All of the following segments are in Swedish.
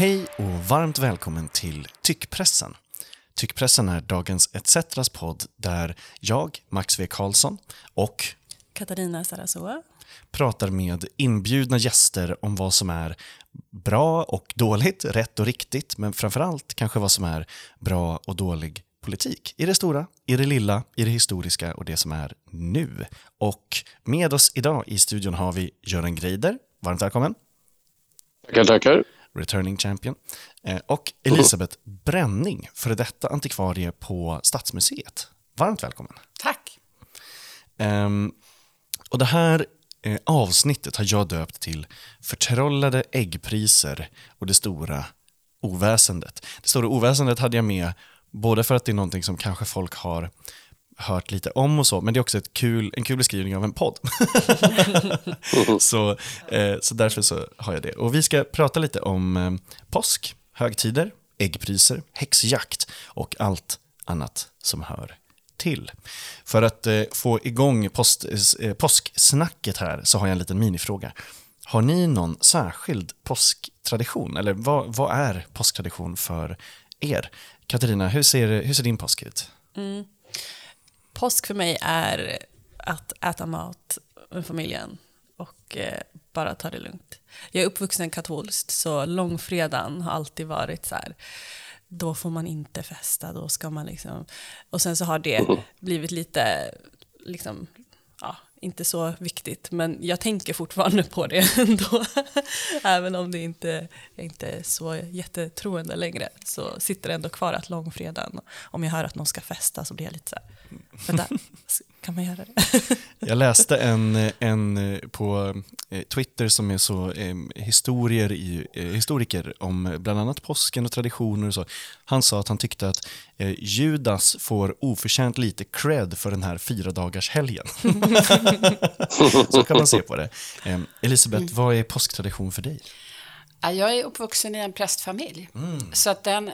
Hej och varmt välkommen till Tyckpressen. Tyckpressen är dagens ETCetras podd där jag, Max V Karlsson och Katarina Sarasua. pratar med inbjudna gäster om vad som är bra och dåligt, rätt och riktigt, men framförallt kanske vad som är bra och dålig politik. I det stora, i det lilla, i det historiska och det som är nu. Och med oss idag i studion har vi Göran Greider. Varmt välkommen. Tackar, tackar. Returning champion. Eh, Och Elisabeth Bränning, före detta antikvarie på Stadsmuseet. Varmt välkommen. Tack. Ehm, och det här eh, avsnittet har jag döpt till Förtrollade äggpriser och det stora oväsendet. Det stora oväsendet hade jag med både för att det är någonting som kanske folk har hört lite om och så, men det är också ett kul, en kul beskrivning av en podd. så, eh, så därför så har jag det. Och vi ska prata lite om eh, påsk, högtider, äggpriser, häxjakt och allt annat som hör till. För att eh, få igång post, eh, påsksnacket här så har jag en liten minifråga. Har ni någon särskild påsktradition? Eller vad, vad är påsktradition för er? Katarina, hur ser, hur ser din påsk ut? Påsk för mig är att äta mat med familjen och eh, bara ta det lugnt. Jag är uppvuxen katolskt, så långfredagen har alltid varit så här. Då får man inte festa, då ska man liksom... Och sen så har det blivit lite, liksom, ja, inte så viktigt. Men jag tänker fortfarande på det ändå. Även om det inte, jag inte är så jättetroende längre. Så sitter det ändå kvar att långfredagen, om jag hör att någon ska festa så blir jag lite så här, vänta, kan man göra det? Jag läste en, en på eh, Twitter som är så eh, historier i, eh, historiker om bland annat påsken och traditioner och så. Han sa att han tyckte att eh, Judas får oförtjänt lite cred för den här fyra dagars helgen. så kan man se på det. Eh, Elisabeth, vad är påsktradition för dig? Ja, jag är uppvuxen i en prästfamilj. Så att den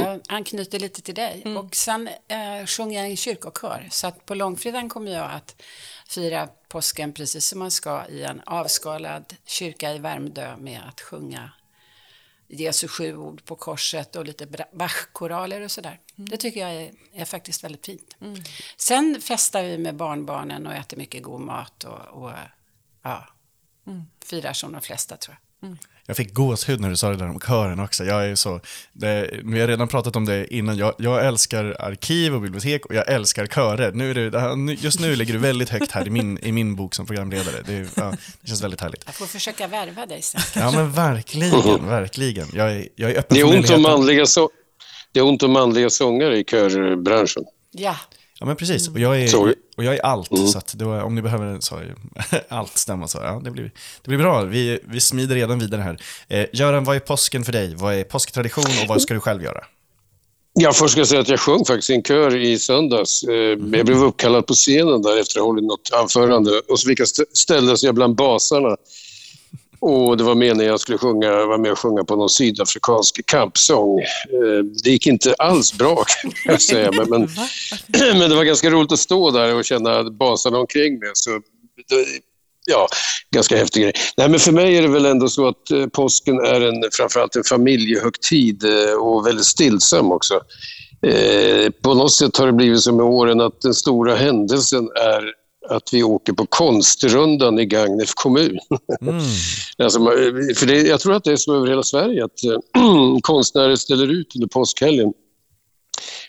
jag anknyter lite till dig. Och sen eh, sjunger jag i kyrkokör. Så att på långfredagen kommer jag att fira påsken precis som man ska i en avskalad kyrka i Värmdö med att sjunga Jesu sju ord på korset och lite Bach-koraler och sådär. Det tycker jag är, är faktiskt väldigt fint. Sen festar vi med barnbarnen och äter mycket god mat och, och ja, firar som de flesta tror jag. Jag fick gåshud när du sa det där om kören också. Jag är så, det, vi har redan pratat om det innan. Jag, jag älskar arkiv och bibliotek och jag älskar körer. Nu är det, just nu ligger du väldigt högt här i min, i min bok som programledare. Det, är- ja, det känns väldigt härligt. Jag får försöka värva dig sen. Ja men verkligen, verkligen. Jag är, jag är öppen Det är, ont om manliga så- det är ont om manliga sångare i körbranschen. Ja, Ja men precis, och jag är, Sorry. och jag är allt. Så att då, om ni behöver så, allt stämma så, ja det blir, det blir bra. Vi, vi smider redan vidare här. Eh, Göran, vad är påsken för dig? Vad är påsktradition och vad ska du själv göra? Ja, först ska jag säga att jag sjöng faktiskt i en kör i söndags. Eh, Jag blev uppkallad på scenen där efter att ha hållit något anförande. Och så fick jag st- ställa sig bland basarna. Och det var meningen att jag skulle sjunga, vara med och sjunga på någon sydafrikansk kampsång. Eh, Det gick inte alls bra kan jag säga. Men, men, men det var ganska roligt att stå där och känna basarna omkring mig. Så, ja, ganska häftig grej. Nej, men för mig är det väl ändå så att eh, påsken är en, framförallt en familjehögtid eh, och väldigt stillsam också. Eh, på något sätt har det blivit så med åren att den stora händelsen är att vi åker på konstrundan i Gagnef kommun. Mm. Alltså, för det, jag tror att det är så över hela Sverige att eh, konstnärer ställer ut under påskhelgen.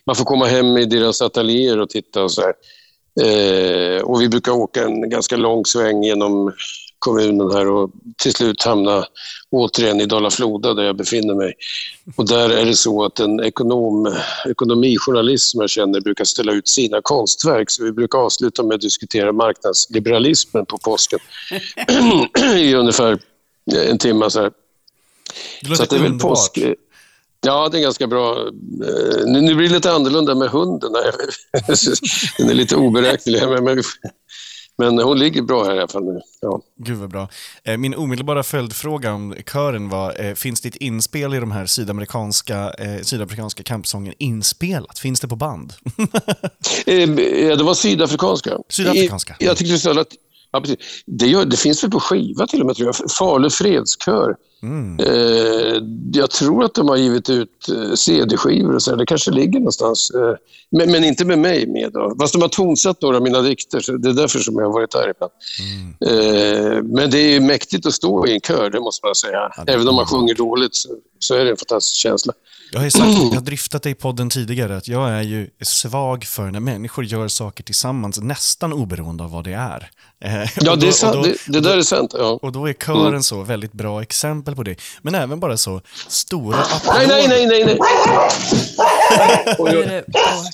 Man får komma hem i deras ateljéer och titta och så här. Eh, och vi brukar åka en ganska lång sväng genom kommunen här och till slut hamna återigen i Dala-Floda där jag befinner mig. Och där är det så att en ekonom, ekonomijournalist som jag känner brukar ställa ut sina konstverk. Så vi brukar avsluta med att diskutera marknadsliberalismen på påsken i ungefär en timme. Så, här. Det så låter att det är väl påsk. Ja, det är ganska bra. Eh, Nu, nu blir det lite annorlunda med hunden. Den är lite oberäknelig. Men, men, hon ligger bra här i alla fall nu. Ja. Gud vad bra. Eh, Min omedelbara följdfråga om kören var, eh, finns ditt inspel i de här sydamerikanska, eh, sydamerikanska kampsången inspelat? Finns det på band? Ja, det var sydafrikanska. Sydafrikanska. I- Jag tyckte sa att... Ja. Det, gör, det finns väl på skiva till och med, tror jag. Falu fredskör Eh, jag tror att de har givit ut eh, CD-skivor och så. här. Det kanske ligger någonstans. Eh, men, men inte med mig med. Då. Fast de har tonsatt några av mina dikter, så det är därför som jag har varit där ibland. Eh, men det är mäktigt att stå i en kör, det måste man säga. Även om man sjunger dåligt så, så är det en fantastisk känsla. Jag har sagt, jag har dryftat det i podden tidigare, att jag är ju svag för när människor gör saker tillsammans, nästan oberoende av vad det är. Eh, Ja, och det, då- är sant. då- det, det där är sant. Ja. Och då är kören så väldigt bra exempel på det. Men även bara så stora Nej, applåder. nej, nej, nej, nej. Är oj. bråk.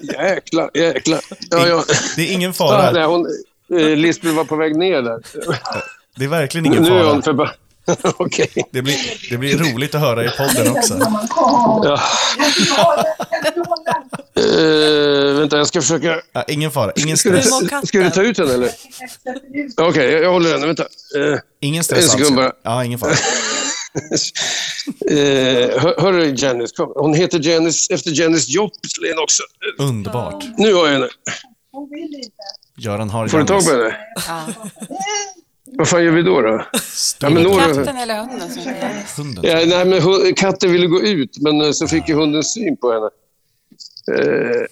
Jäklar, jäklar. Ja, ja. Det är ingen Ja, fara. nej, hon, eh, Lisbeth var på väg ner där. Det är verkligen ingen Nu är fara. hon förbannad. Okej. Det blir, det blir roligt att höra i podden också. Ja. Eh, vänta, jag ska försöka... Ja, ingen fara. Ingen Ska du, stress. mår katten? ska du ta ut den eller? Okej, jag, jag håller den. Vänta. Eh, Ingen stress En sekund bara. Ja, ingen fara. eh, hör, hörru Janice, kom. Hon heter Janice efter Janis Joplin också. Underbart. Nu har jag henne. Göran har Får du tag på Janis. henne? Vad fan gör vi då? då? Ja, men några... Katten eller hunden Hunden. ja, nej, men hu- katten ville gå ut, men eh, så fick ju hunden syn på henne. Eh,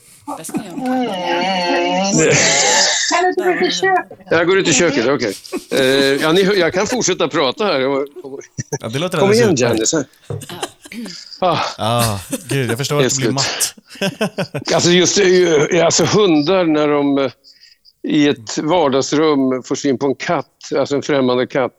jag går ut i köket, okej. Eh, ja, ni, jag kan fortsätta prata här. Ja, det låter Kom igen. Janice. Ah. Ah, gud, jag förstår att du blir matt. Alltså just det, är ju- alltså hundar när de eh, i ett vardagsrum får syn på en katt, alltså en främmande katt.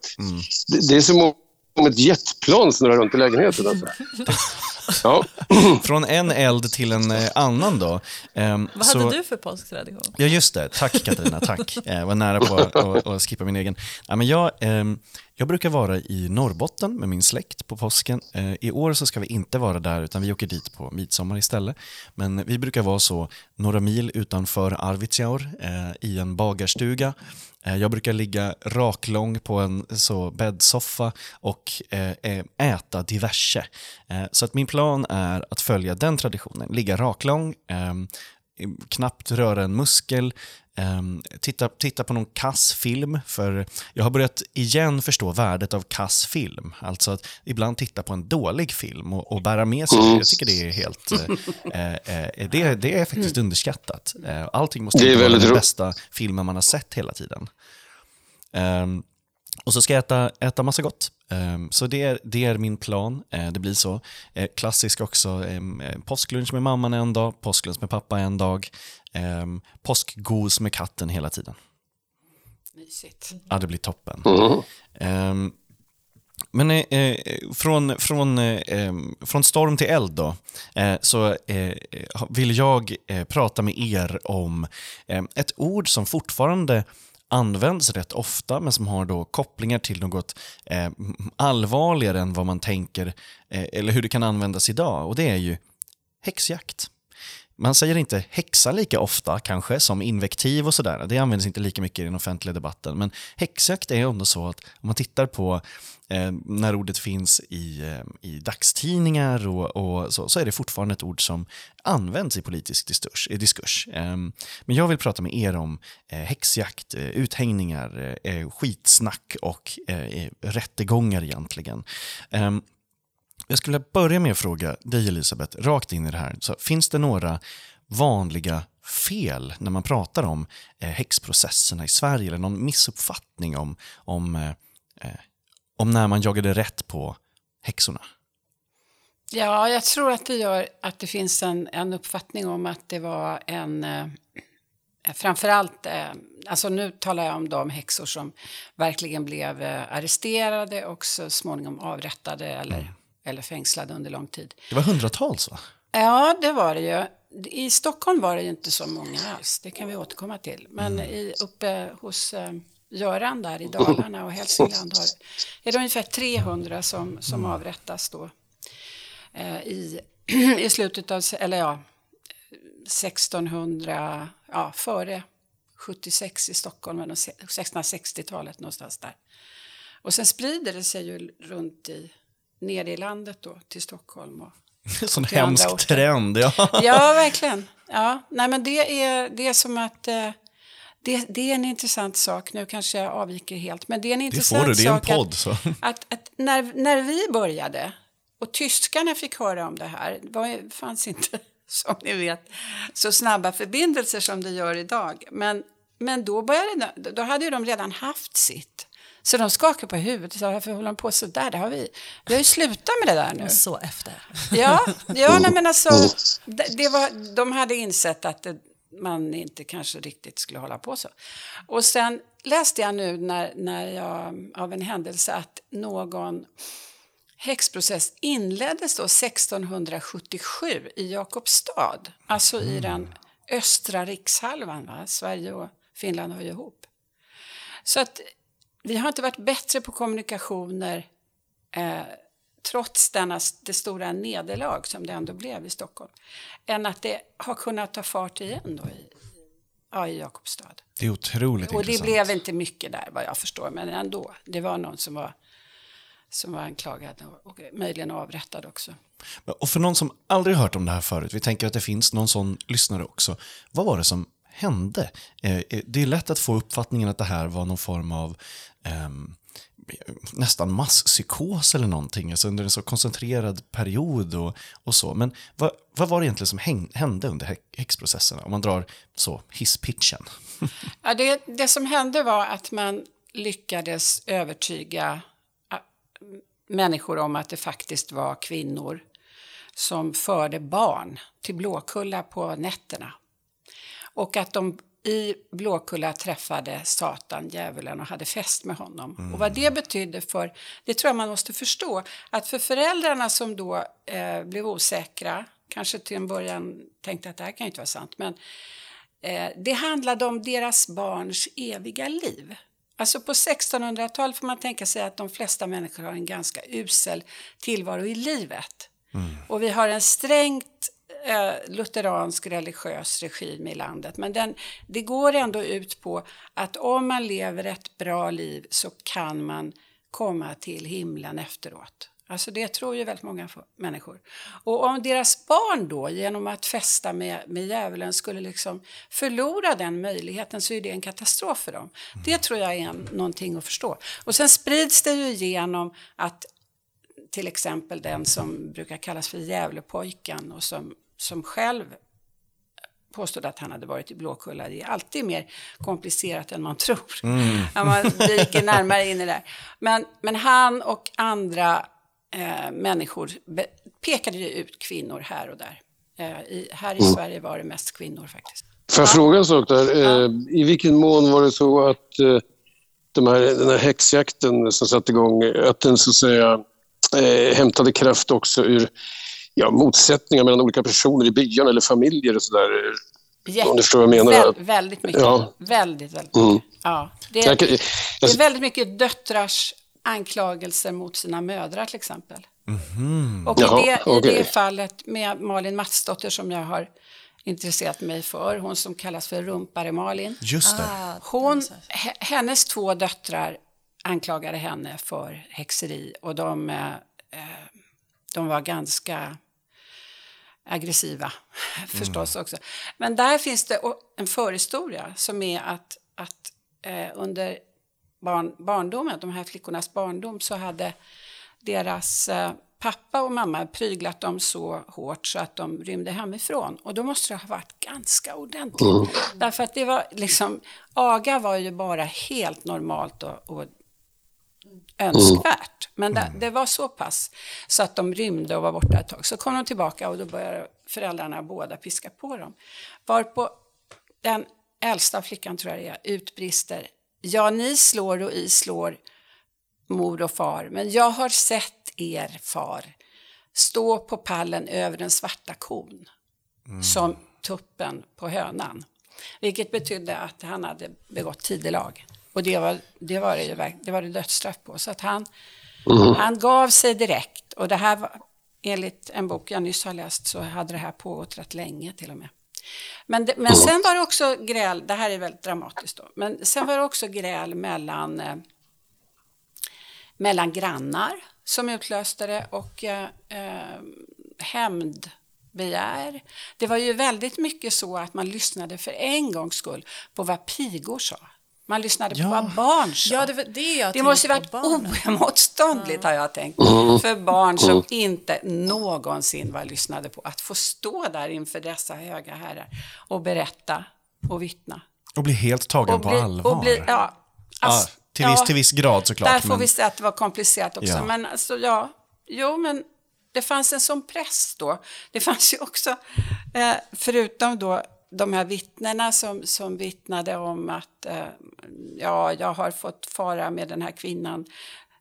Det, det är som om ett jetplan snurrar runt i lägenheten. Alltså. Ja. Från en eld till en eh, annan då. Ehm, Vad så- hade du för påsktradition? Ja, just det. Tack Katarina, tack. Jag var nära på att, att, att skippa min egen. Ja, men jag, ehm, jag brukar vara i Norrbotten med min släkt på påsken. Eh, I år så ska vi inte vara där, utan vi åker dit på midsommar istället. Men vi brukar vara så några mil utanför Arvidsjaur eh, i en bagarstuga. Eh, jag brukar ligga raklång på en så bäddsoffa och äta diverse. Så att min plan är att följa den traditionen. Ligga raklång, knappt röra en muskel, titta, titta på någon kass film, för jag har börjat igen förstå värdet av kass film. Alltså att ibland titta på en dålig film och, och bära med sig det. Jag tycker det är helt... Eh, eh, det, det är faktiskt underskattat. Eh, allting måste vara den bästa filmen man har sett hela tiden. Ehm, och så ska jag äta, äta massa gott. Ehm, så det är, det är min plan. Eh, det blir så. Eh, klassisk också. Um, påsklunch med mamman en dag, påsklunch med pappa en dag. Um, påskgos med katten hela tiden. Mysigt. Ja, det blir toppen. Mhm. Ehm, men eh, eh, från, från, eh, em, från storm till eld då, eh, så eh, vill jag eh, prata med er om eh, ett ord som fortfarande används rätt ofta, men som har då kopplingar till något eh, allvarligare än vad man tänker, eh, eller hur det kan användas idag. Och det är ju häxjakt. Man säger inte häxa lika ofta kanske som invektiv och sådär. Det används inte lika mycket i den offentliga debatten. Men häxjakt är ändå så att om man tittar på eh, när ordet finns i, eh, i dagstidningar och, och så, så är det fortfarande ett ord som används i politisk diskurs. i diskurs. Eh, men jag vill prata med er om eh, häxjakt, eh, uthängningar, eh, skitsnack och eh, rättegångar egentligen. Ehm, jag skulle börja med att fråga dig Elisabeth, rakt in i det här. Så finns det några vanliga fel när man pratar om eh, häxprocesserna i Sverige eller någon missuppfattning om, om, eh, eh, om när man jagade rätt på häxorna? Ja, jag tror att det gör att det finns en, en uppfattning om att det var en... Eh, framförallt, eh, alltså nu talar jag om de häxor som verkligen blev eh, arresterade och så småningom avrättade eller, eller fängslade under lång tid. Det var hundratals va? Ja, det var det ju. I Stockholm var det ju inte så många alls, det kan vi återkomma till. Men i, uppe hos eh, Göran där i Dalarna och Hälsingland har, är det ungefär 300 som, som avrättas då. Eh, i, I slutet av, eller ja, 1600, ja, före 76 i Stockholm, eller 1660-talet någonstans där. Och sen sprider det sig ju runt i, ner i landet då, till Stockholm och Sån till andra hemsk orter. trend. Ja. Ja, verkligen. Ja, nej, men det, är, det är som att eh, det, det är en intressant sak. Nu kanske jag avviker helt, men det är en Det intressant får du, det är en sak podd. att, Så. att, att när, när vi började och tyskarna fick höra om det här, det fanns inte som ni vet så snabba förbindelser som det gör idag. Men, men då, började, de- då hade de redan haft sitt. Så de skakade på huvudet och sa, varför håller de på så där? Det har vi, vi har ju slutat med det där nu. Så efter. Ja, ja nej, men alltså, det, det var, de hade insett att det, man inte kanske riktigt skulle hålla på så. Och sen läste jag nu när, när jag, av en händelse att någon häxprocess inleddes då 1677 i Jakobstad, alltså i den östra rikshalvan. Va? Sverige och Finland hör ju ihop. Så att vi har inte varit bättre på kommunikationer eh, trots denna, det stora nederlag som det ändå blev i Stockholm, än att det har kunnat ta fart igen då i, ja, i Jakobstad. Det är otroligt Och det intressant. blev inte mycket där vad jag förstår, men ändå. Det var någon som var, som var anklagad och, och möjligen avrättad också. Och för någon som aldrig hört om det här förut, vi tänker att det finns någon sån lyssnare också. Vad var det som hände? Eh, eh, Det är lätt att få uppfattningen att det här var någon form av eh, nästan masspsykos eller någonting, alltså under en så koncentrerad period och, och så. Men vad, vad var det egentligen som häng, hände under häxprocesserna? Om man drar så hisspitchen. Ja, det, det som hände var att man lyckades övertyga människor om att det faktiskt var kvinnor som förde barn till Blåkulla på nätterna. Och att de i Blåkulla träffade Satan, djävulen, och hade fest med honom. Och vad det betydde för, det tror jag man måste förstå, att för föräldrarna som då eh, blev osäkra, kanske till en början tänkte att det här kan ju inte vara sant, men Eh, det handlade om deras barns eviga liv. Alltså på 1600-talet får man tänka sig att de flesta människor har en ganska usel tillvaro i livet. Och vi har en strängt eh, lutheransk religiös regim i landet. Men den, det går ändå ut på att om man lever ett bra liv så kan man komma till himlen efteråt. Alltså det tror ju väldigt många människor. Och om deras barn då genom att festa med, med djävulen skulle liksom förlora den möjligheten så är det en katastrof för dem. Det tror jag är en, någonting att förstå. Och sen sprids det ju genom att till exempel den som brukar kallas för djävulpojken och som, som själv påstod att han hade varit i Blåkulla. Det är alltid mer komplicerat än man tror. När man dyker närmare in i det. Men, men han och andra eh, människor be- pekade ju ut kvinnor här och där. Eh, i, här i Sverige var det mest kvinnor faktiskt. Får jag fråga en sak där? Eh, I vilken mån var det så att eh, de här, den här häxjakten som satte igång, att den så att säga eh, hämtade kraft också ur ja, motsättningar mellan olika personer i byarna eller familjer och sådär? Jätte- Om du förstår vad jag menar. Väl, väldigt mycket. Ja. Väldigt, väldigt Mm. mycket. Ja, det, Jag kan- det är alltså- väldigt mycket döttrars anklagelser mot sina mödrar till exempel. Och i, Jaha, det, i okej. det fallet med Malin Matsdotter som jag har intresserat mig för, hon som kallas för Rumpare-Malin. Just det. Ah, Hon, he- hennes två döttrar anklagade henne för häxeri och de, eh, eh, de var ganska aggressiva förstås också. Men där finns det en förhistoria som är att, att eh, under barn, barndomen, de här flickornas barndom, så hade deras eh, pappa och mamma pryglat dem så hårt så att de rymde hemifrån. Och då måste det ha varit ganska ordentligt. Därför att det var liksom, aga var ju bara helt normalt och, och önskvärt. Men det, det var så pass så att de rymde och var borta ett tag. Så kom de tillbaka och då började föräldrarna båda piska på dem. Varpå den äldsta flickan, tror jag det är, utbrister. Ja, ni slår och i slår mor och far, men jag har sett er far stå på pallen över den svarta kon som tuppen på hönan. Vilket betydde att han hade begått tidelag. Och det var det, var det, ju, det var det dödsstraff på. Så att han, han gav sig direkt. Och det här var, enligt en bok jag nyss har läst, så hade det här pågått rätt länge till och med. Men, det, men sen var det också gräl, det här är väldigt dramatiskt då, men sen var det också gräl mellan, eh, mellan grannar som utlöste det och eh, eh, hämnd begär. Det var ju väldigt mycket så att man lyssnade för en gångs skull på vad pigor sa. Man lyssnade Ja. på vad barn sa. Ja, det, var det jag Det måste varit oemotståndligt har jag tänkt. För barn som inte någonsin var lyssnade på. Att få stå där inför dessa höga herrar och berätta och vittna. Och bli helt tagen Och på bli- allvar. Och bli, ja, ja, alltså, till, viss, ja, till viss grad såklart. Där får men, vi säga att det var komplicerat också. Ja. Men alltså, ja, jo, men det fanns en sån press då. Det fanns ju också, eh, förutom då de här vittnena som, som vittnade om att eh, ja, jag har fått fara med den här kvinnan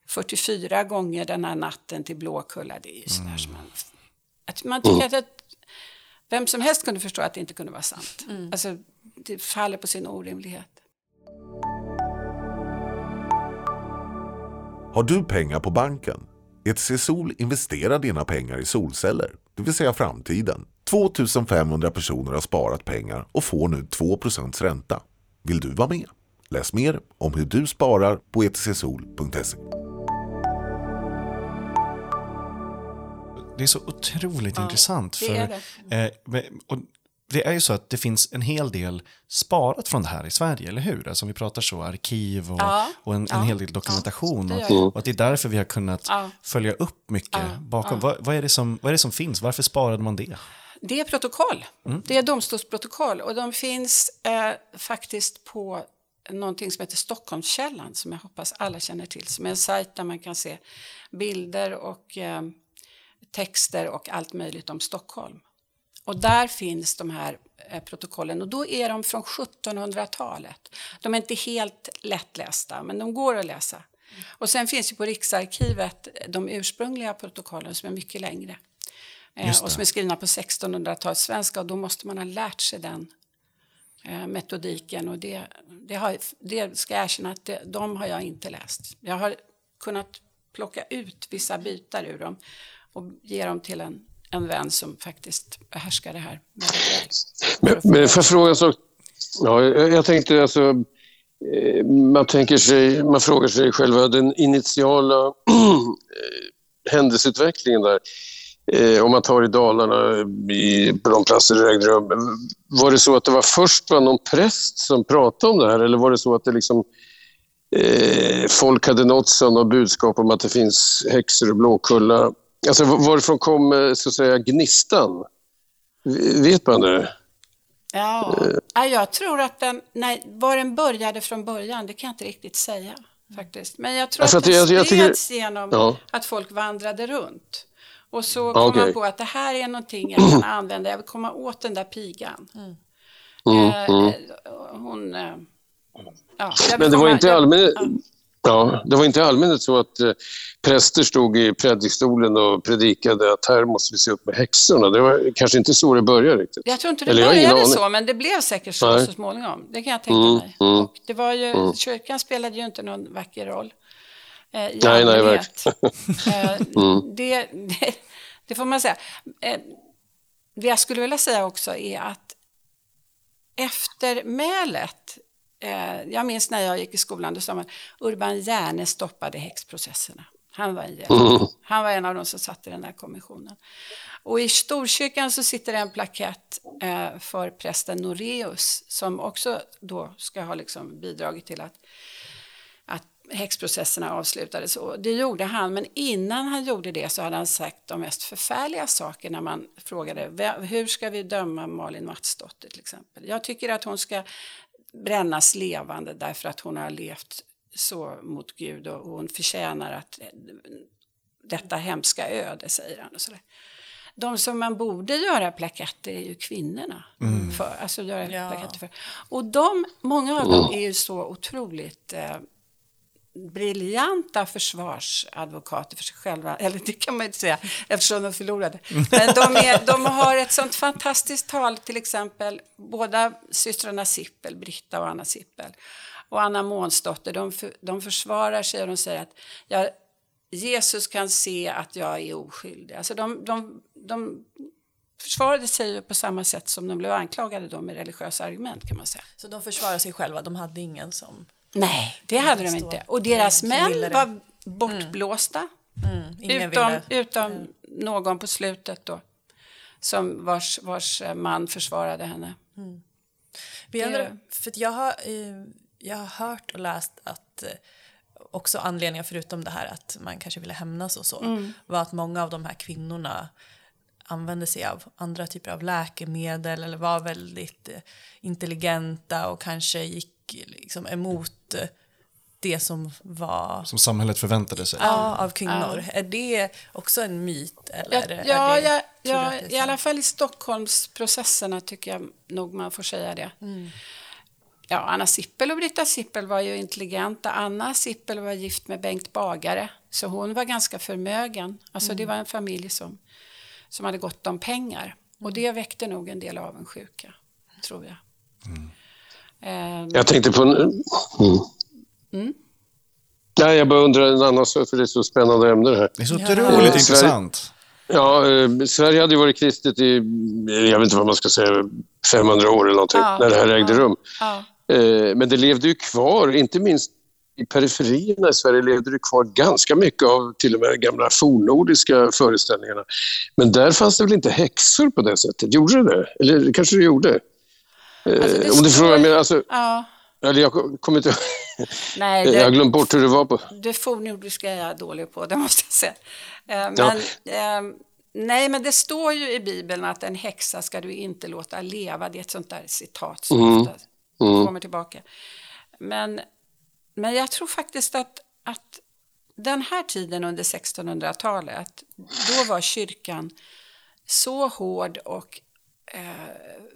44 gånger den här natten till Blåkulla. Det är ju sådär som man... Att man tycker att ett, vem som helst kunde förstå att det inte kunde vara sant. Alltså, det faller på sin orimlighet. Har du pengar på banken? ETC Sol investerar dina pengar i solceller, det vill säga framtiden. 2500 personer har sparat pengar och får nu 2% ränta. Vill du vara med? Läs mer om hur du sparar på E etcsol.se. Det är så otroligt intressant. det För, är Eh, men- och det är ju så att det finns en hel del sparat från det här i Sverige, eller hur? Alltså om vi pratar så, arkiv och, Ja, och en, en ja, hel del dokumentation. det gör och, det. och att det är därför vi har kunnat Ja. följa upp mycket bakom. Vad, vad, är det som, vad är det som finns? Varför sparade man det? Det är protokoll. Det är domstolsprotokoll och de finns eh, faktiskt på någonting som heter Stockholmskällan som jag hoppas alla känner till. Som är en sajt där man kan se bilder och eh, texter och allt möjligt om Stockholm. Och där finns de här eh, protokollen och då är de från 1700-talet. De är inte helt lättlästa men de går att läsa. Och sen finns ju på Riksarkivet de ursprungliga protokollen som är mycket längre. Eh, och som är skrivna på 1600-talets svenska och då måste man ha lärt sig den eh, metodiken och det, det, har, det ska jag erkänna att det, de har jag inte läst. Jag har kunnat plocka ut vissa bitar ur dem och ge dem till en, en vän som faktiskt behärskar det här. Men, jag fråga en sak? Ja, jag, tänkte alltså, eh, man, tänker sig, man frågar sig själva den initiala händelseutvecklingen där. Eh, om man tar i Dalarna, i, på de platser det ägde rum. Var det så att det var först var någon präst som pratade om det här eller var det så att det liksom eh, folk hade nåtts av något budskap om att det finns häxor och Blåkulla? Alltså var- varifrån kom eh, så att säga gnistan? Vet man det? Ja, ja, jag tror att den, nej, var den började från början, det kan jag inte riktigt säga faktiskt. Men jag tror för att att den jag- jag tycker- spreds genom Ja. att folk vandrade runt. Och så kom okej. man på att det här är någonting jag kan använda, jag vill komma åt den där pigan. Mm, Eh, mm. eh, hon... Eh, ja, Men det var inte allmänhet, ja. ja, det var inte allmänhet så att eh, präster stod i predikstolen och predikade att här måste vi se upp med häxorna. Det var kanske inte så det började riktigt. Jag tror inte det Eller började så, men det blev säkert så Nej. så småningom. Det kan jag tänka Mm, mig. mm. Och det var ju, Kyrkan spelade ju inte någon vacker roll. Eh, i Nej, nej, allmänhet. eh, Mm. det, det, det får man säga. Eh, det jag skulle vilja säga också är att eftermälet Eh, jag minns när jag gick i skolan, då sa man Urban Järne stoppade häxprocesserna. Han var en. Mm. Han var en av de som satt i den där kommissionen. Och i Storkyrkan så sitter det en plakett eh, för prästen Noreus som också då ska ha liksom bidragit till att häxprocesserna avslutades. Och det gjorde han, men innan han gjorde det så hade han sagt de mest förfärliga saker när man frågade "Vem- hur ska vi döma Malin Matsdotter till exempel. Jag tycker att hon ska brännas levande därför att hon har levt så mot Gud och hon förtjänar att eh, detta hemska öde, säger han. Och sådär. De som man borde göra plaketter är ju kvinnorna. För, alltså göra Ja. plaketter för. Och de, många av dem är ju så otroligt eh, briljanta försvarsadvokater för sig själva. Eller det kan man inte säga eftersom de förlorade. Men de, är, de har ett sånt fantastiskt tal, till exempel båda systrarna Sippel, Britta och Anna Sippel och Anna Månsdotter, de, för, de försvarar sig och de säger att jag, Jesus kan se att jag är oskyldig. Alltså de, de, de försvarade sig på samma sätt som de blev anklagade då med religiösa argument kan man säga. Så de försvarar sig själva, de hade ingen som... Nej, det hade de inte. Och deras män var bortblåsta. Mm, Utom, utom någon på slutet då. som vars, vars man försvarade henne. Vi undrar, för jag, har, eh, jag har hört och läst att eh, också anledningar förutom det här att man kanske ville hämnas och så var att många av de här kvinnorna använde sig av andra typer av läkemedel eller var väldigt eh, intelligenta och kanske gick liksom emot eh, det som var Som samhället förväntade sig. ja, av kvinnor. Är det också en myt? Eller Ja, är ja, det, ja, ja att det är i alla fall i Stockholmsprocesserna tycker jag nog man får säga det. Ja, Anna Sippel och Britta Sippel var ju intelligenta. Anna Sippel var gift med Bengt Bagare, så hon var ganska förmögen. Alltså det var en familj som, som hade gott om pengar. Och det väckte nog en del avundsjuka, tror jag. Ehm, Jag tänkte på... En, mm. Nej, jag bara undrar en annan sak, för det är så spännande ämne det här. Det är så Ja. otroligt Sverige- intressant. Ja, eh, Sverige hade ju varit kristet i, jag vet inte vad man ska säga, 500 år eller någonting, Ja, när det här ägde ja. rum. ja. Eh, Men det levde ju kvar, inte minst i periferierna i Sverige levde det kvar ganska mycket av till och med gamla fornnordiska föreställningarna. Men där fanns det väl inte häxor på det sättet? Gjorde det det? Eller det kanske det gjorde? Eh, Alltså, det Om du står- frågar alltså, ja. eller jag kommer inte Nej, jag har det, glömt bort hur det var på... Det fornnordiska är jag dålig på, det måste jag säga. Eh, Men, ehm, nej, men det står ju i Bibeln att en häxa ska du inte låta leva. Det är ett sånt där citat som Mm. ofta kommer tillbaka. Men, men jag tror faktiskt att, att den här tiden under 1600-talet, då var kyrkan så hård och eh,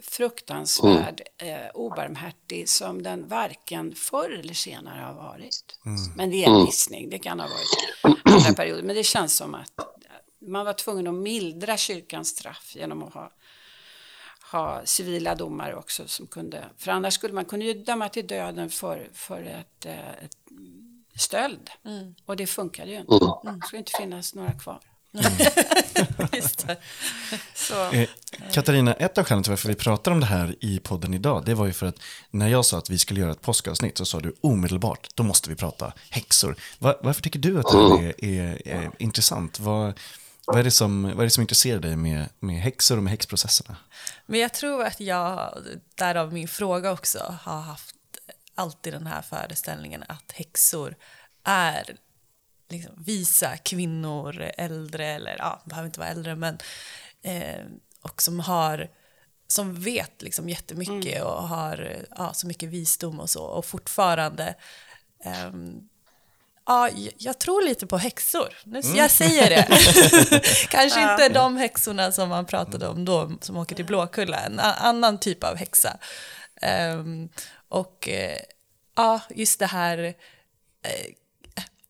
fruktansvärd, eh, obarmhärtig som den varken förr eller senare har varit. Men det är en gissning, det kan ha varit andra perioder. Men det känns som att man var tvungen att mildra kyrkans straff genom att ha, ha civila domare också som kunde, för annars skulle man kunna ju döma till döden för, för ett, eh, ett stöld. Och det funkade ju inte. Det skulle inte finnas några kvar. Just det. Så, Eh, Katarina, ett av skälen till varför vi pratar om det här i podden idag, det var ju för att när jag sa att vi skulle göra ett påskavsnitt så sa du omedelbart, då måste vi prata häxor. Va- varför tycker du att det här är, är, är intressant? Vad, vad, är det som, vad är det som intresserar dig med, med häxor och med häxprocesserna? Men jag tror att jag, därav min fråga också, har haft alltid den här föreställningen att häxor är liksom, visa kvinnor, äldre eller ja, behöver inte vara äldre, men eh, och som har som vet liksom jättemycket och har ja, så mycket visdom och så och fortfarande ehm, Ja, jag tror lite på häxor. Nu, Jag säger det. Kanske inte de häxorna som man pratade om då, som åker till Blåkulla. En annan typ av häxa. Ehm, och eh, ja, just det här. eh,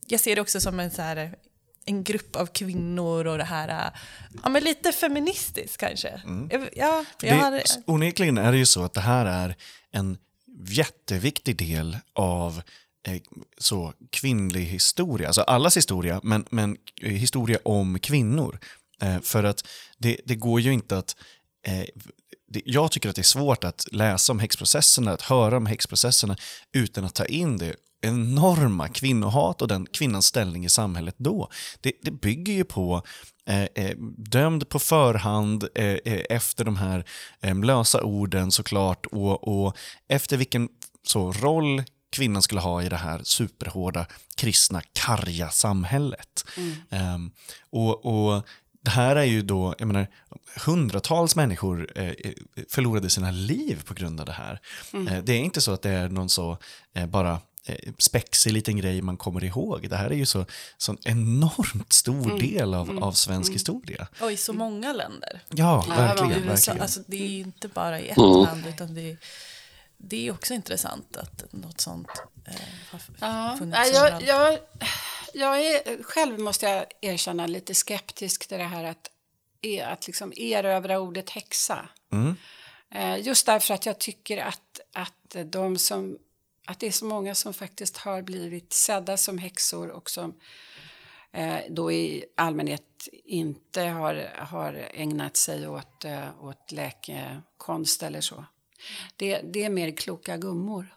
jag ser det också som en, så här, en grupp av kvinnor och det här, eh, ja men lite feministiskt kanske. Jag, ja, jag Det, hade, onekligen är det ju så att det här är en jätteviktig del av eh, så kvinnlig historia, alltså allas historia, men, men eh, historia om kvinnor. Eh, för att det, det går ju inte att eh, jag tycker att det är svårt att läsa om häxprocesserna, att höra om häxprocesserna utan att ta in det enorma kvinnohat och den kvinnans ställning i samhället då. Det, det bygger ju på eh, eh, dömd på förhand eh, eh, efter de här eh, lösa orden såklart och, och efter vilken så roll kvinnan skulle ha i det här superhårda, kristna, karga samhället. Ehm, och, och det här är ju då, jag menar, hundratals människor eh, förlorade sina liv på grund av det här. Eh, det är inte så att det är någon så bara spexig liten grej man kommer ihåg. Det här är ju så, så en enormt stor del av, av svensk historia. och i så många länder. Ja, verkligen. USA, verkligen. alltså, det är ju inte bara i ett land, utan det är, det är också intressant att något sånt eh, har Ja, funnits nej, jag, jag, jag är själv, måste jag erkänna, lite skeptisk till det här att, e- att liksom erövra ordet häxa. Eh, Just därför att jag tycker att, att, de som, att det är så många som faktiskt har blivit sedda som häxor och som eh, då i allmänhet inte har, har ägnat sig åt, eh, åt läkekonst eller så. Det, det är mer kloka gummor.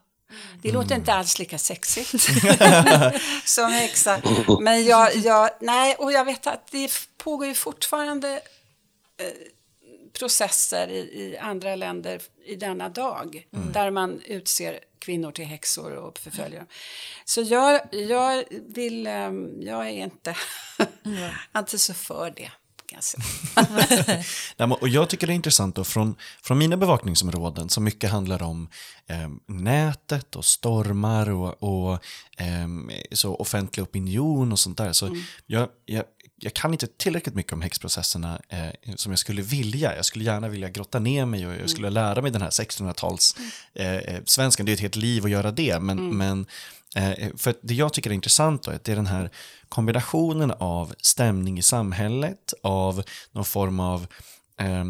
Det låter inte alls lika sexigt som häxa. Men jag, jag, nej, och jag vet att det pågår ju fortfarande eh, processer i, i andra länder i denna dag. Där man utser kvinnor till häxor och förföljer dem. Så jag, jag vill, ehm, jag är inte, inte så för det. Nej, och jag tycker det är intressant då från, från mina bevakningsområden som mycket handlar om eh, nätet och stormar och, och ehm, så offentlig opinion och sånt där. Så jag, jag, jag kan inte tillräckligt mycket om häxprocesserna eh, som jag skulle vilja. Jag skulle gärna vilja grotta ner mig och jag skulle lära mig den här 1600-tals eh, eh, svenskan. Det är ett helt liv att göra det. Men, men Eh, För att det jag tycker är intressant då, är att det är den här kombinationen av stämning i samhället, av någon form av eh,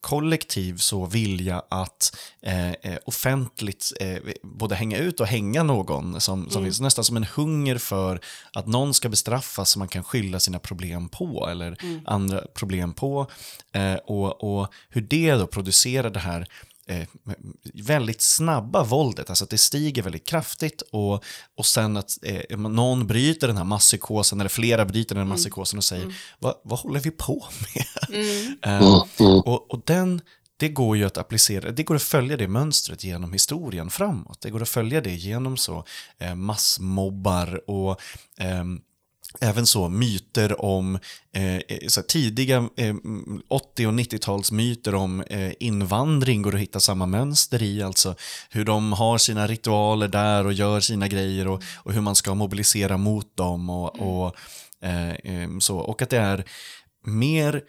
kollektiv så vilja att eh, eh, offentligt eh, både hänga ut och hänga någon som, som finns. Nästan som en hunger för att någon ska bestraffas som man kan skylla sina problem på eller andra problem på. Eh, och, och hur det då producerar det här eh, väldigt snabba våldet, alltså att det stiger väldigt kraftigt och, och sen att eh, någon bryter den här masspsykosen, eller flera bryter den här masspsykosen och säger vad, vad håller vi på med? Eh, och, och den, det går ju att applicera, det går att följa det mönstret genom historien framåt. Det går att följa det genom så eh, massmobbar och ehm, Även så myter om eh, så här, tidiga eh, 80 och 90-tals myter om eh, invandring går att hitta samma mönster i. Alltså hur de har sina ritualer där och gör sina grejer och, och hur man ska mobilisera mot dem. Och, och, eh, eh, så. och att det är mer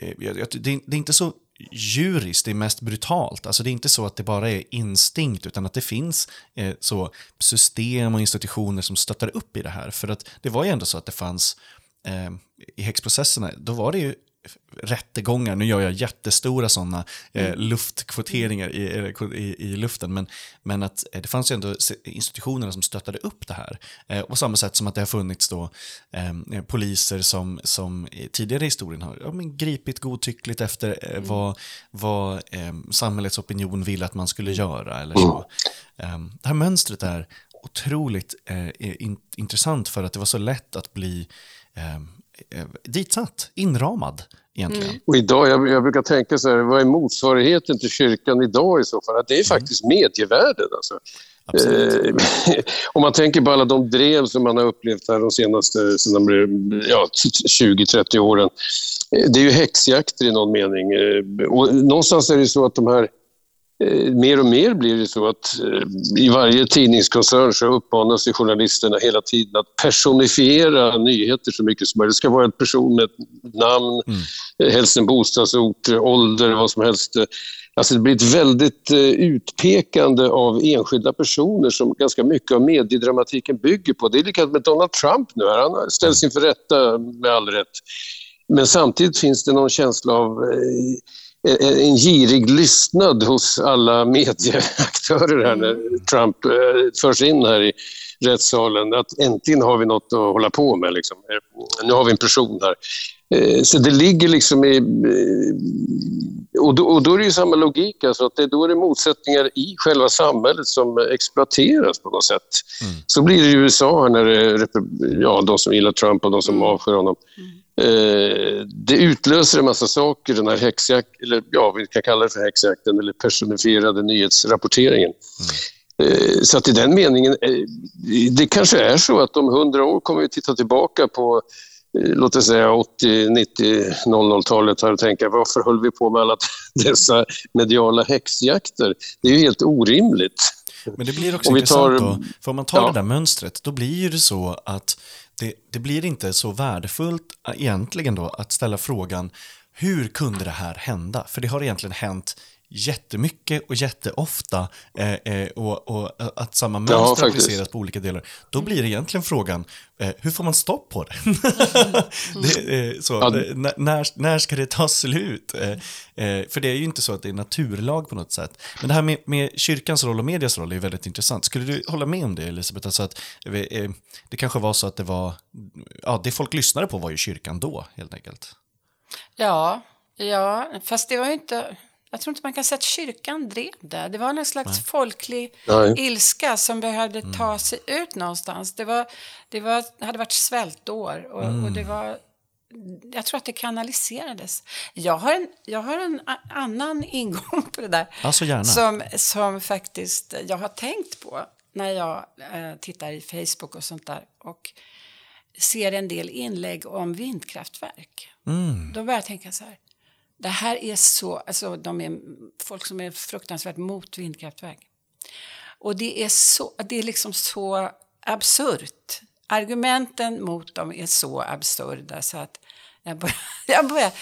eh, det är inte så djuriskt, det är mest brutalt. Alltså det är inte så att det bara är instinkt, utan att det finns eh, så system och institutioner som stöttar upp i det här. För att det var ju ändå så att det fanns, eh, i häxprocesserna, då var det ju rättegångar, nu gör jag jättestora sådana eh, luftkvoteringar i, eller i, i luften, men, men att eh, det fanns ju ändå institutionerna som stöttade upp det här. Eh, på samma sätt som att det har funnits då eh, poliser som, som tidigare i historien har ja, men gripit godtyckligt efter eh, vad, vad eh, samhällets opinion vill att man skulle göra. Eller så. Eh, det här mönstret är otroligt eh, in, intressant för att det var så lätt att bli eh, eh, ditsatt, inramad egentligen. Och idag, jag, jag brukar tänka så här, vad är motsvarigheten till kyrkan idag i så fall? Det är faktiskt medievärlden. Alltså. Eh, om man tänker på alla de drev som man har upplevt här de senaste ja, 20-30 åren. Eh, Det är ju häxjakter i någon mening. Eh, Och någonstans är det så att de här eh, mer och mer blir det så att eh, i varje tidningskoncern så uppmanas journalisterna hela tiden att personifiera nyheter så mycket som möjligt. Det ska vara en person med ett namn, eh, helst en bostadsort, eh, ålder, vad som helst. Eh, Alltså det blir ett väldigt eh, utpekande av enskilda personer som ganska mycket av mediedramatiken bygger på. Det är likadant med Donald Trump nu. Här. Han ställs inför rätta med all rätt. Men samtidigt finns det någon känsla av eh, en, en girig lystnad hos alla medieaktörer här när Trump eh, förs in här i rättssalen. Att äntligen har vi något att hålla på med. Liksom. Eh, Nu har vi en person här. Eh, Så det ligger liksom i... eh, Och då, och då är det ju samma logik, alltså att det, då är det motsättningar i själva samhället som exploateras på något sätt. Så blir det i USA när det ja, de som gillar Trump och de som avskyr honom. Eh, det utlöser en massa saker, den här häxjakt, eller ja, vi kan kalla det för häxjakten eller personifierade nyhetsrapporteringen. Eh, Så att i den meningen, eh, det kanske är så att om hundra år kommer vi titta tillbaka på låt oss säga 80, 90, 00-talet här och tänka varför höll vi på med alla dessa mediala häxjakter? Det är ju helt orimligt. Men det blir också intressant tar- då, för om man tar Ja. det där mönstret, då blir ju det så att det, det blir inte så värdefullt äh, egentligen då att ställa frågan hur kunde det här hända? För det har egentligen hänt jättemycket och jätteofta eh, eh, och, och att samma mönster faktiskt. appliceras på olika delar. Då blir det egentligen frågan, eh, hur får man stopp på det? det eh, så, Ja. n- när, när ska det ta slut? Eh, eh, för det är ju inte så att det är naturlag på något sätt. Men det här med, med kyrkans roll och medias roll är ju väldigt intressant. Skulle du hålla med om det Elisabeth? Alltså att, eh, det kanske var så att det var, ja det folk lyssnade på var ju kyrkan då helt enkelt. Ja, ja, fast det var ju inte... Jag tror inte man kan säga att kyrkan drev det. Det var någon slags folklig Nej. ilska som behövde ta sig ut någonstans. Det, var, det var, hade varit svältår och, och det var jag tror att det kanaliserades. Jag har en, jag har en annan ingång på det där. Ja, så gärna. Som, som faktiskt jag har tänkt på när jag eh, tittar i Facebook och sånt där. Och ser en del inlägg om vindkraftverk. Mm. Då börjar jag tänka så här. Det här är så, alltså de är folk som är fruktansvärt mot vindkraftverk. Och det är, så, det är liksom så absurt. Argumenten mot dem är så absurda så att jag börjar, jag börjar,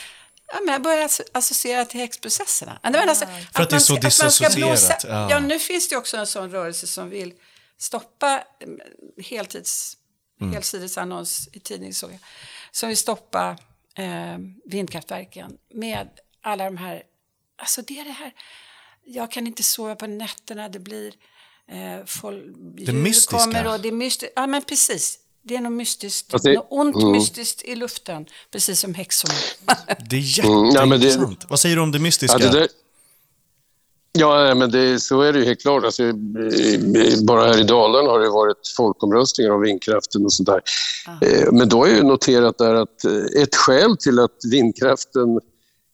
ja, men jag börjar asso- associera till häxprocesserna. Ja, nästan- För att det är så att disassocierat, ja. Ja, nu finns det också en sån rörelse som vill stoppa mm, heltids, Mm. helsidesannons i tidning såg jag, som vill stoppa eh, vindkraftverken med alla de här, alltså det är det här, jag kan inte sova på nätterna, det blir eh, folk, djur mystiska. kommer och det är mystiskt, ja men precis, det är något mystiskt, Alltså det- något ont mm. mystiskt i luften, precis som häxorna. Det är Mm, nej, men det- jätteintressant. Vad säger du om det mystiska? Ja, det där, ja men det, så är det ju helt klart. Alltså, bara här i Dalarna har det varit folkomröstningar om vindkraften och sådär. Eh, Men då har jag ju noterat där att eh, ett skäl till att vindkraften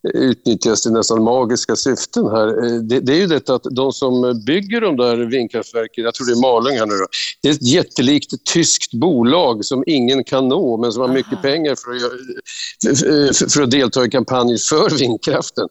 eh, utnyttjas till nästan magiska syften här, det, det är ju detta att de som bygger de där vindkraftverken, jag tror det är Malung här nu då, det är ett jättelikt tyskt bolag som ingen kan nå men som har mycket pengar för att, för, för att delta i kampanjer för vindkraften.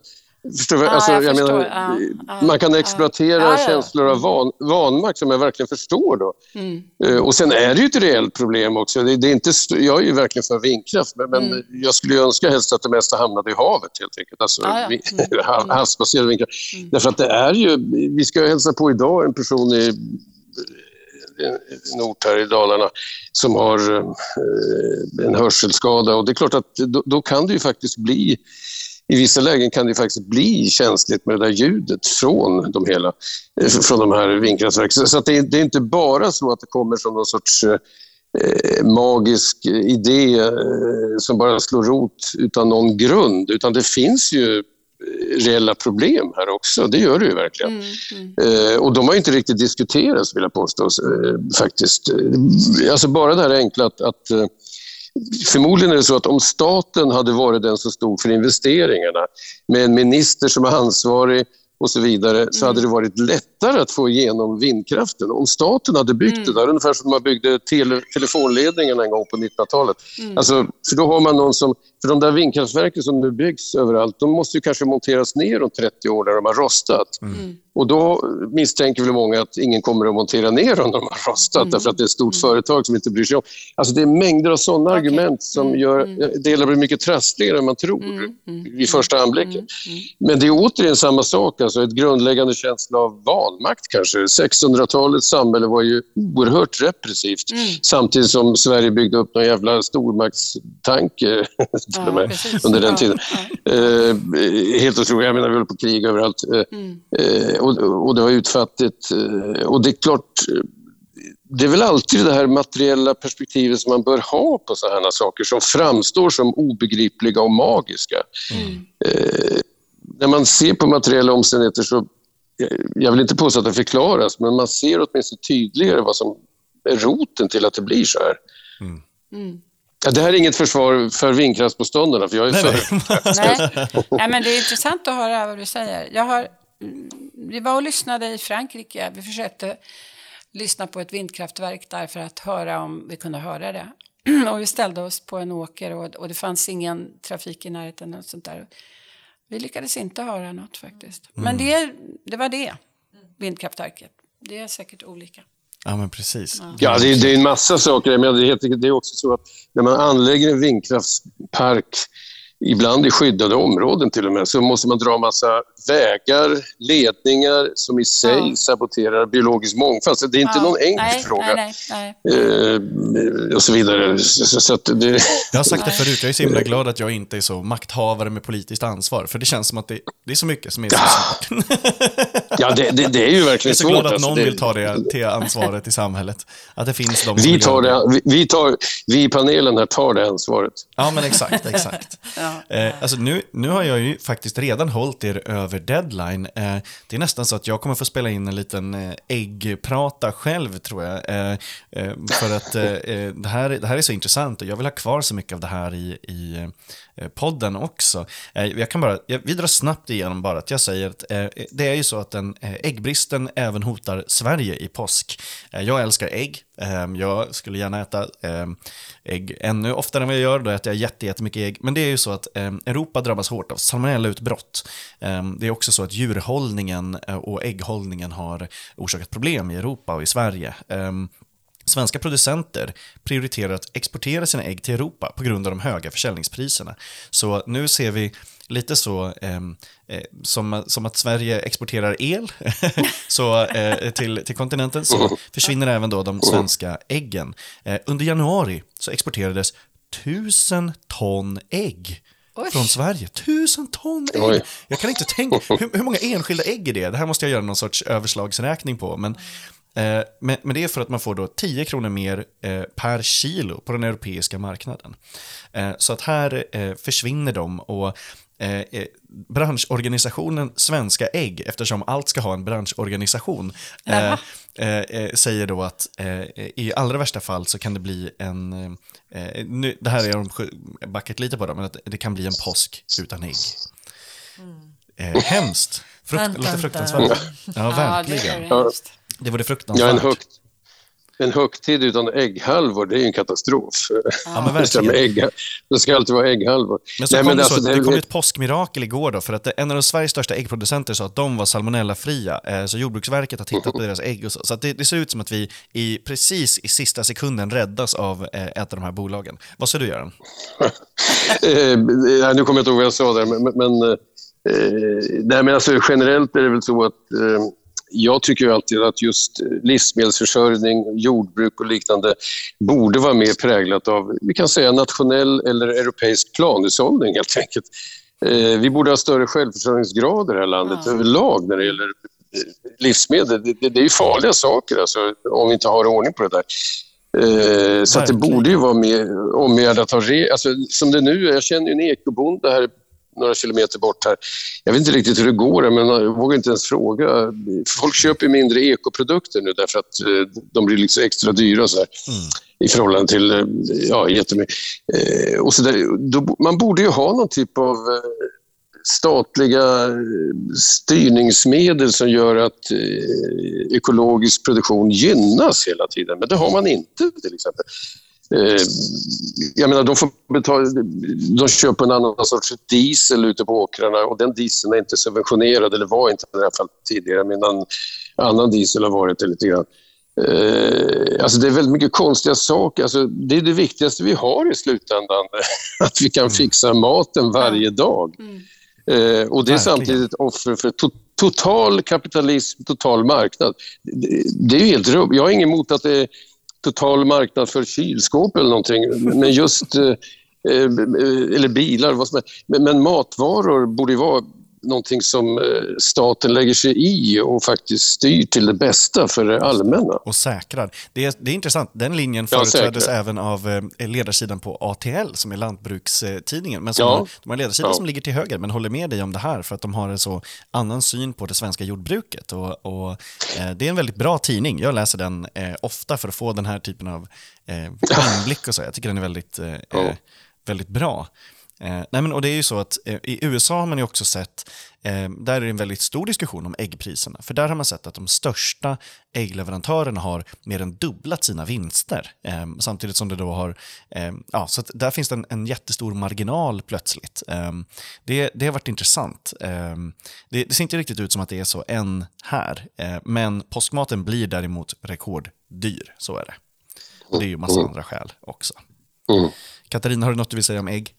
Förstår? Ja, alltså, jag jag förstår. menar, Ja, ja, man kan exploatera känslor av van, vanmakt som jag verkligen förstår. Då. Mm. Eh, Och sen är det ju ett reellt problem också. Det, det är inte, jag är ju verkligen för vindkraft, men, men jag skulle ju önska helst att det mesta hamnade i havet helt enkelt. Alltså Mm. Ja, vi- ha- havsbaserad vindkraft. Därför att det är ju, vi ska hälsa på idag en person i en ort här i Dalarna som har eh, en hörselskada och det är klart att då, då kan det ju faktiskt bli i vissa lägen kan det faktiskt bli känsligt med det där ljudet från de, hela, eh, från de här vindkraftverken. Så det, är, det är inte bara så att det kommer som någon sorts eh, magisk idé eh, som bara slår rot utan någon grund, utan det finns ju eh, reella problem här också. Det gör det ju verkligen. Eh, och de har inte riktigt diskuterats, vill jag påstå, eh, faktiskt. Eh, Alltså bara det här enkla att, att Förmodligen är det så att om staten hade varit den som stod för investeringarna med en minister som är ansvarig och så vidare så hade det varit lättare att få igenom vindkraften. Om staten hade byggt det där, ungefär som man byggde tele, telefonledningarna en gång på 1900-talet. Alltså, för då har man någon som, för de där vindkraftverken som nu byggs överallt, de måste ju kanske monteras ner om 30 år när de har rostat. Och då misstänker väl många att ingen kommer att montera ner dem när de har rostat därför att det är ett stort företag som inte bryr sig om. Alltså det är mängder av sådana argument som gör det hela blir mycket trassligare än man tror vid första anblicken. Men det är återigen samma sak, alltså ett grundläggande känsla av vanmakt kanske. 1600-talets samhälle var ju oerhört repressivt samtidigt som Sverige byggde upp någon jävla stormaktstanke precis. under den Ja, tiden. Eh, helt otroligt, jag menar vi höll på krig överallt. Eh, och, och det var utfattigt. Eh, och det är klart, det är väl alltid det här materiella perspektivet som man bör ha på sådana här saker som framstår som obegripliga och magiska. Eh, när man ser på materiella omständigheter så, eh, jag vill inte påstå att det förklaras, men man ser åtminstone tydligare vad som är roten till att det blir så här. Ja, det här är inget försvar för vindkraftsmotståndarna, för jag är Nej, för nej. Nej. Nej, men det är intressant att höra vad du säger. Jag har, mm, vi var och lyssnade i Frankrike. Vi försökte lyssna på ett vindkraftverk där för att höra om vi kunde höra det. Och vi ställde oss på en åker och, och det fanns ingen trafik i närheten. Och sånt där. Vi lyckades inte höra något faktiskt. Men det, det var det, vindkraftverket. Det är säkert olika. Ja, men precis. Ja, det är, det är en massa saker. Men det, heter, det är också så att när man anlägger en vindkraftspark, ibland i skyddade områden till och med, så måste man dra massa vägar, ledningar som i sig Ja. saboterar biologisk mångfald. Så det är inte Ja, någon enkel nej, fråga. Nej, nej. Eh, och så vidare. Så, så, det, Jag har sagt det förut, jag är så himla glad att jag inte är så makthavare med politiskt ansvar. För det känns som att det, det är så mycket som är så svårt. ja, det, det, det är ju Jag är verkligen så svårt. glad att alltså. någon Det- vill ta det till ansvaret i samhället. Att det finns de vi, tar det, vi, vi, tar, vi i panelen här tar det ansvaret. Ja, men exakt, exakt. Eh, alltså nu, nu har jag ju faktiskt redan hållit er över deadline. Eh, det är nästan så att jag kommer få spela in en liten eh, äggprata själv, tror jag. Eh, eh, för att eh, det, här, det här är så intressant och jag vill ha kvar så mycket av det här i, i podden också. Jag kan bara, jag, vi drar snabbt igenom bara att jag säger att det är ju så att den, äggbristen även hotar Sverige i påsk. Jag älskar ägg. Ehm, jag skulle gärna äta ehm, ägg ännu oftare än vad jag gör. Då äter jag jätte, jättemycket ägg. Men det är ju så att ehm, Europa drabbas hårt av salmonellautbrott. Det är också så att djurhållningen eh, och ägghållningen har orsakat problem i Europa och i Sverige. Svenska producenter prioriterar att exportera sina ägg till Europa på grund av de höga försäljningspriserna. Så nu ser vi lite så eh, eh, som, som att Sverige exporterar el så, eh, till, till kontinenten så försvinner även då de svenska äggen. Eh, under januari så exporterades tusen ton ägg Oj. från Sverige. Tusen ton ägg! Oj. Jag kan inte tänka, hur, hur många enskilda ägg är det? Det här måste jag göra någon sorts överslagsräkning på. Men, eh, men, men det är för att man får då 10 kronor mer eh, per kilo på den europeiska marknaden. Eh, så att här försvinner de och eh, eh, branschorganisationen Svenska Ägg, eftersom allt ska ha en branschorganisation, eh, eh, säger då att eh, i allra värsta fall så kan det bli en, eh, nu, det här är de backat lite på det, men att det kan bli en påsk utan ägg. Eh, hemskt. Frukt, dun. fruktansvärt. Ja, Ja, det verkligen. hemskt. Det var det Ja, fruktansvärt. en, högt, en högtid utan ägghalvor, det är ju en katastrof. Ja, men Det, verkligen. ägg, det ska alltid vara ägghalvor. Men så Nej, kom men det, alltså, så, det är det kom ett påskmirakel igår då, för att en av de Sveriges största äggproducenter sa att de var salmonellafria, eh, så Jordbruksverket har tittat på deras ägg och så. Så det, det ser ut som att vi i, precis i sista sekunden räddas av eh, ett av de här bolagen. Vad säger du Göran? Eh, nu kommer jag inte ihåg vad jag sa där, men, men, eh, nej, men alltså, generellt är det väl så att eh, jag tycker ju alltid att just livsmedelsförsörjning, jordbruk och liknande borde vara mer präglat av, vi kan säga nationell eller europeisk planhushållning helt enkelt. Eh, vi borde ha större självförsörjningsgrad i det här landet Ja. överlag när det gäller eh, livsmedel. Det, det, är ju farliga saker alltså, om vi inte har ordning på det där. Eh, så det borde ju vara omgärdat av alltså, Som det nu är, jag känner en ekobonde här några kilometer bort här. Jag vet inte riktigt hur det går, men jag vågar inte ens fråga. Folk köper mindre ekoprodukter nu därför att eh, de blir liksom extra dyra så här, i förhållande till eh, ja, jättemycket. Eh, och så där, då, man borde ju ha någon typ av statliga styrningsmedel som gör att ekologisk produktion gynnas hela tiden. Men det har man inte till exempel. Eh, jag menar, de, får betala, de köper en annan sorts diesel ute på åkrarna och den dieseln är inte subventionerad, eller var inte i det här fallet tidigare, medan annan diesel har varit det lite grann. Eh, alltså det är väldigt mycket konstiga saker. Alltså det är det viktigaste vi har i slutändan. Att vi kan fixa maten varje dag. Eh, och det är samtidigt ett offer för to total kapitalism, total marknad. Det, det är ju helt rum. Jag har inget emot att det total marknad för kylskåp eller någonting, men just eh, eh, eller bilar, vad som är. Men, men matvaror borde ju vara någonting som eh, staten lägger sig i och faktiskt styr till det bästa för det allmänna. Och säkrar. Det är, det är intressant, den linjen Ja, företräddes säkrar. även av eh, ledarsidan på ATL, som är lantbrukstidningen. Men som Ja. har, de har en ledarsida Ja. som ligger till höger, men håller med dig om det här, för att de har en så annan syn på det svenska jordbruket. Och, och, eh, det är en väldigt bra tidning. Jag läser den eh, ofta för att få den här typen av eh, inblick och så. Jag tycker den är väldigt, eh, eh, väldigt bra. Eh, nej men, och det är ju så att eh, i USA har man ju också sett, eh, där är det en väldigt stor diskussion om äggpriserna. För där har man sett att de största äggleverantörerna har mer än dubblat sina vinster. Eh, samtidigt som det då har, eh, ja, så att där finns det en, en jättestor marginal plötsligt. Eh, det, det har varit intressant. Det, det ser inte riktigt ut som att det är så än här. Men påskmaten blir däremot rekorddyr, så är det. Och det är ju massa andra skäl också. Mm. Katarina, har du något du vill säga om ägg?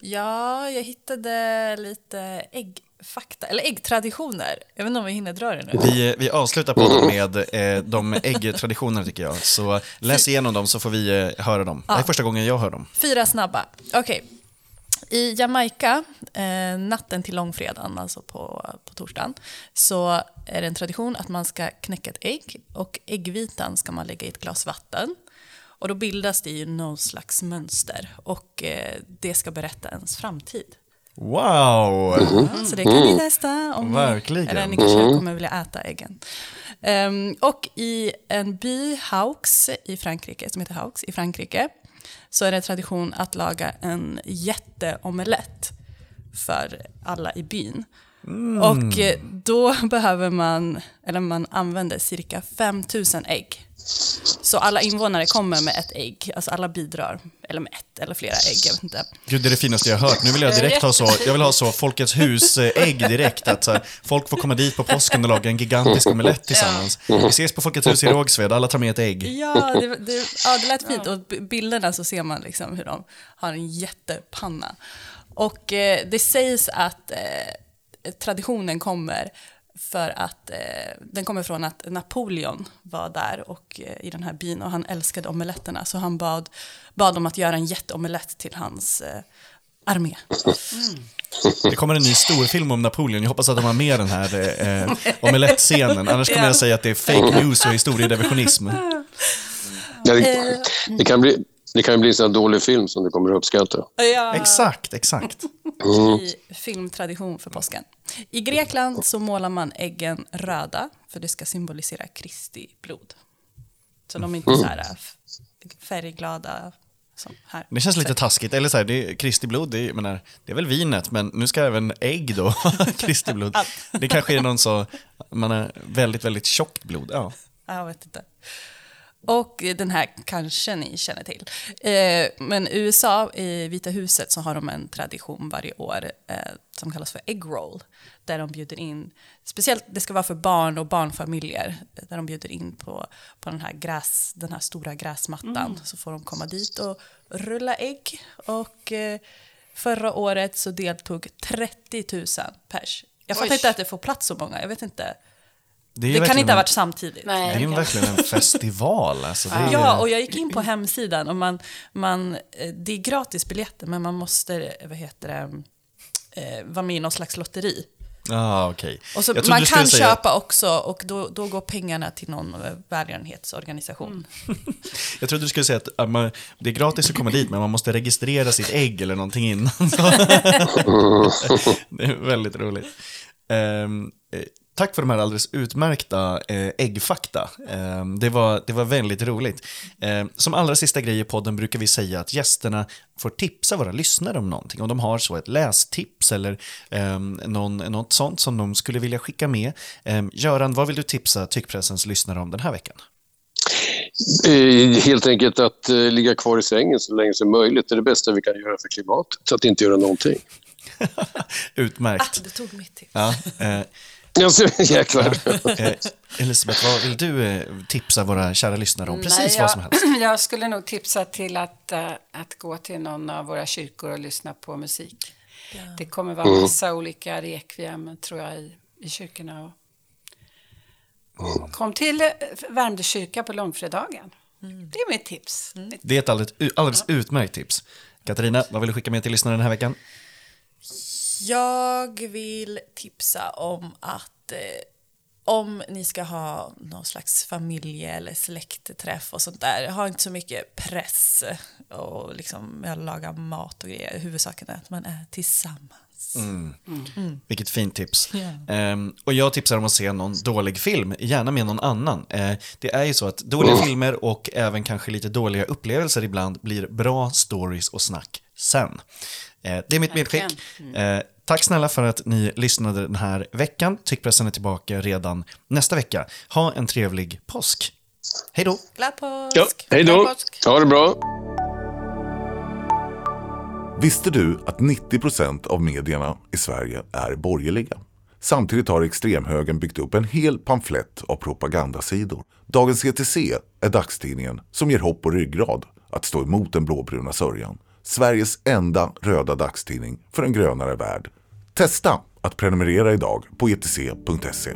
Ja, jag hittade lite äggfakta, eller äggtraditioner. Jag vet inte om vi hinner dra det nu. Vi, vi avslutar podden med eh, de äggtraditionerna tycker jag. Så läs igenom dem så får vi eh, höra dem. Det här är första gången jag hör dem. Fyra snabba. Okej. I Jamaica, eh, natten till långfredagen, alltså på, på torsdagen, så är det en tradition att man ska knäcka ett ägg och äggvitan ska man lägga i ett glas vatten. Och då bildas det ju någon slags mönster och eh, det ska berätta ens framtid. Wow! Ja, så det kan ni testa om Verkligen. ni, eller ni kanske kommer vilja äta äggen. Ehm, och i en by, Haux, i Frankrike, som heter Haux i Frankrike, så är det tradition att laga en jätteomelett för alla i byn. Och eh, då behöver man, eller man använder cirka 5000 ägg. Så alla invånare kommer med ett ägg, alltså alla bidrar, eller med ett eller flera ägg, jag vet inte. Gud, det är det finaste jag har hört. Nu vill jag direkt ha så, jag vill ha så Folkets hus-ägg direkt. Att så här, folk får komma dit på påsken och laga en gigantisk omelett tillsammans. Vi ses på Folkets hus i Rågsved, alla tar med ett ägg. Ja, det, det, ja, det lät fint. Och bilderna så ser man liksom hur de har en jättepanna. Och eh, det sägs att eh, traditionen kommer för att eh, den kommer från att Napoleon var där och, eh, i den här byn och han älskade omeletterna så han bad, bad om att göra en jätteomelett till hans eh, armé. Det kommer en ny storfilm om Napoleon. Jag hoppas att de har med den här eh, omelettscenen. Annars kommer jag säga att det är fake news och historierevisionism. Ja, det, det, kan bli, det kan ju bli en sån här dålig film som du kommer att uppskatta. Ja. Exakt, exakt. i filmtradition för påsken. I Grekland så målar man äggen röda för det ska symbolisera Kristi blod. Så de är inte så här f- färgglada som här. Det känns lite taskigt. Eller så här, det är Kristi blod, det är, menar, det är väl vinet, men nu ska även ägg då Kristi blod. Det kanske är någon så, man har väldigt, väldigt tjockt blod. Ja. Jag vet inte. Och den här kanske ni känner till. Eh, men i USA, i Vita huset, så har de en tradition varje år eh, som kallas för egg roll. Där de bjuder in, speciellt det ska vara för barn och barnfamiljer, där de bjuder in på, på den, här gräs, den här stora gräsmattan. Så får de komma dit och rulla ägg. Och eh, förra året så deltog 30 000 pers. Jag fattar Oj. inte att det får plats så många, jag vet inte. Det, ju kan inte ha varit samtidigt. Nej. Det är ju verkligen en festival. Alltså, det är, Ja, och jag gick in på hemsidan och man, man, eh, det är gratis biljetter men man måste eh, vad heter det, vara med i någon slags lotteri. Ah, okej. Och så man kan säga- köpa också och då, då går pengarna till någon eh, välgörenhetsorganisation. Jag trodde du skulle säga att äh, man, det är gratis att komma dit, men man måste registrera sitt ägg eller någonting innan. det är väldigt roligt. Eh, tack för de här alldeles utmärkta eh, äggfakta. Ehm, det, var, det var väldigt roligt. Ehm, som allra sista grej i podden brukar vi säga att gästerna får tipsa våra lyssnare om någonting. Om de har så ett lästips eller um, någon, något sånt som de skulle vilja skicka med. Um, Göran, vad vill du tipsa Tyckpressens lyssnare om den här veckan? Eh, Helt enkelt att eh, ligga kvar i sängen så länge som möjligt. Det är det bästa vi kan göra för klimatet. Att inte göra någonting. Utmärkt. Ah, Du tog mitt tips. Ja, eh, Jäklar. eh, Elisabeth, vad vill du eh, tipsa våra kära lyssare om? Precis Nej, vad jag, som helst. Jag skulle nog tipsa till att, eh, att gå till någon av våra kyrkor och lyssna på musik. Det kommer vara massa olika rekviem, tror jag, i, i kyrkorna. Och... Kom till Värmdö kyrka på långfredagen. Det är mitt tips. Mitt- Det är ett alldeles, alldeles utmärkt tips. Katarina, vad vill du skicka med till lyssnarna den här veckan? Jag vill tipsa om att eh, om ni ska ha någon slags familje eller släktträff och sånt där, ha inte så mycket press och liksom laga mat och grejer. Huvudsaken är att man är tillsammans. Vilket fint tips. Ehm, och jag tipsar om att se någon dålig film, gärna med någon annan. Eh, det är ju så att dåliga filmer och även kanske lite dåliga upplevelser ibland blir bra stories och snack sen. Eh, det är mitt medskick. Eh, tack snälla för att ni lyssnade den här veckan. Tyckpressen är tillbaka redan nästa vecka. Ha en trevlig påsk. Hej då! Glad påsk! Ja, hej då. Ha det bra. Visste du att 90% av medierna i Sverige är borgerliga? Samtidigt har extremhögern byggt upp en hel pamflett av propagandasidor. Dagens ETC är dagstidningen som ger hopp och ryggrad att stå emot den blåbruna sörjan. Sveriges enda röda dagstidning för en grönare värld. Testa att prenumerera idag på etc.se.